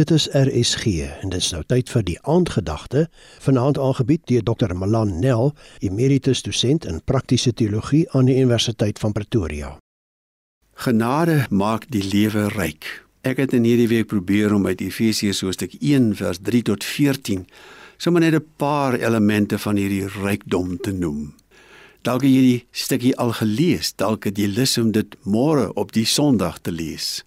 Dit is RSG en dit is nou tyd vir die aandgedagte vanaand aangebied deur Dr. Malan Nel, emeritus dosent in praktiese teologie aan die Universiteit van Pretoria. Genade maak die lewe ryk. Ek het in hierdie week probeer om uit Efesiërs hoofstuk 1 vers 3 tot 14 sommer net 'n paar elemente van hierdie rykdom te noem. Dalk het jy die stukkie al gelees, dalk het jy lus om dit môre op die Sondag te lees.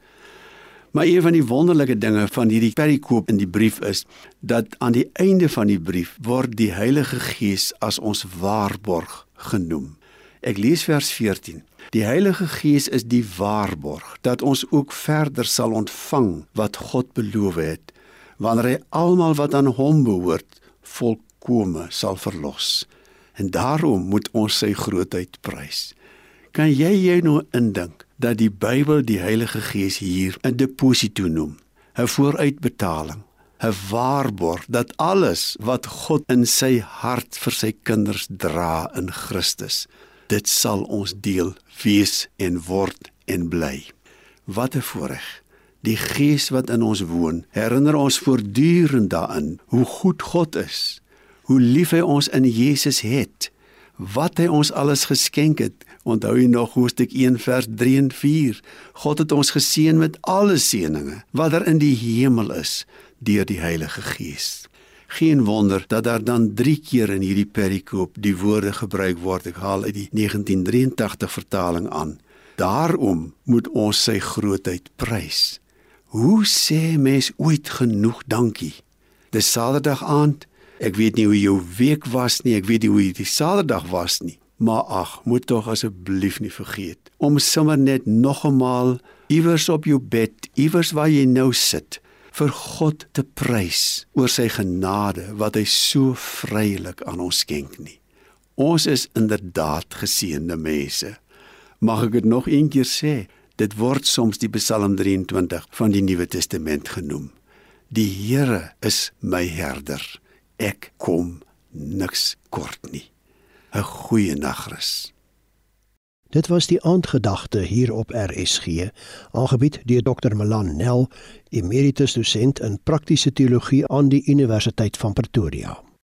Maar een van die wonderlike dinge van hierdie perikoop in die brief is dat aan die einde van die brief word die Heilige Gees as ons waarborg genoem. Ek lees vers 14. Die Heilige Gees is die waarborg dat ons ook verder sal ontvang wat God beloof het wanneer hy almal wat aan hom behoort volkome sal verlos. En daarom moet ons sy grootheid prys. Kan jy jou nou indink dat die Bybel die Heilige Gees hier 'n deposito noem, 'n vooruitbetaling, 'n waarborg dat alles wat God in sy hart vir sy kinders dra in Christus, dit sal ons deel wees en word en bly. Wat 'n voorreg. Die Gees wat in ons woon, herinner ons voortdurend daaraan hoe goed God is, hoe lief hy ons in Jesus het wat hy ons alles geskenk het. Onthou jy nog Hoofstuk 1 vers 3 en 4? God het ons geseën met alle seënings wat er in die hemel is deur die Heilige Gees. Geen wonder dat daar dan 3 keer in hierdie perikoop die woorde gebruik word. Ek haal uit die 1983 vertaling aan. Daarom moet ons sy grootheid prys. Hoe sê mens ooit genoeg dankie? Dis Saterdag aand Ek weet nie hoe jou week was nie, ek weet nie hoe die Saterdag was nie, maar ag, moet tog asseblief nie vergeet om sommer net nog eenmaal iewers op jou bed, iewers waar jy nou sit, vir God te prys oor sy genade wat hy so vrylik aan ons skenk nie. Ons is inderdaad geseënde mense. Mag ek dit nog een keer sê? Dit word soms die Psalm 23 van die Nuwe Testament genoem. Die Here is my herder ek kom niks kort nie. 'n Goeie nagrus. Dit was die aandgedagte hier op RSG, aangebied deur Dr. Malan Nel, emeritus dosent in praktiese teologie aan die Universiteit van Pretoria.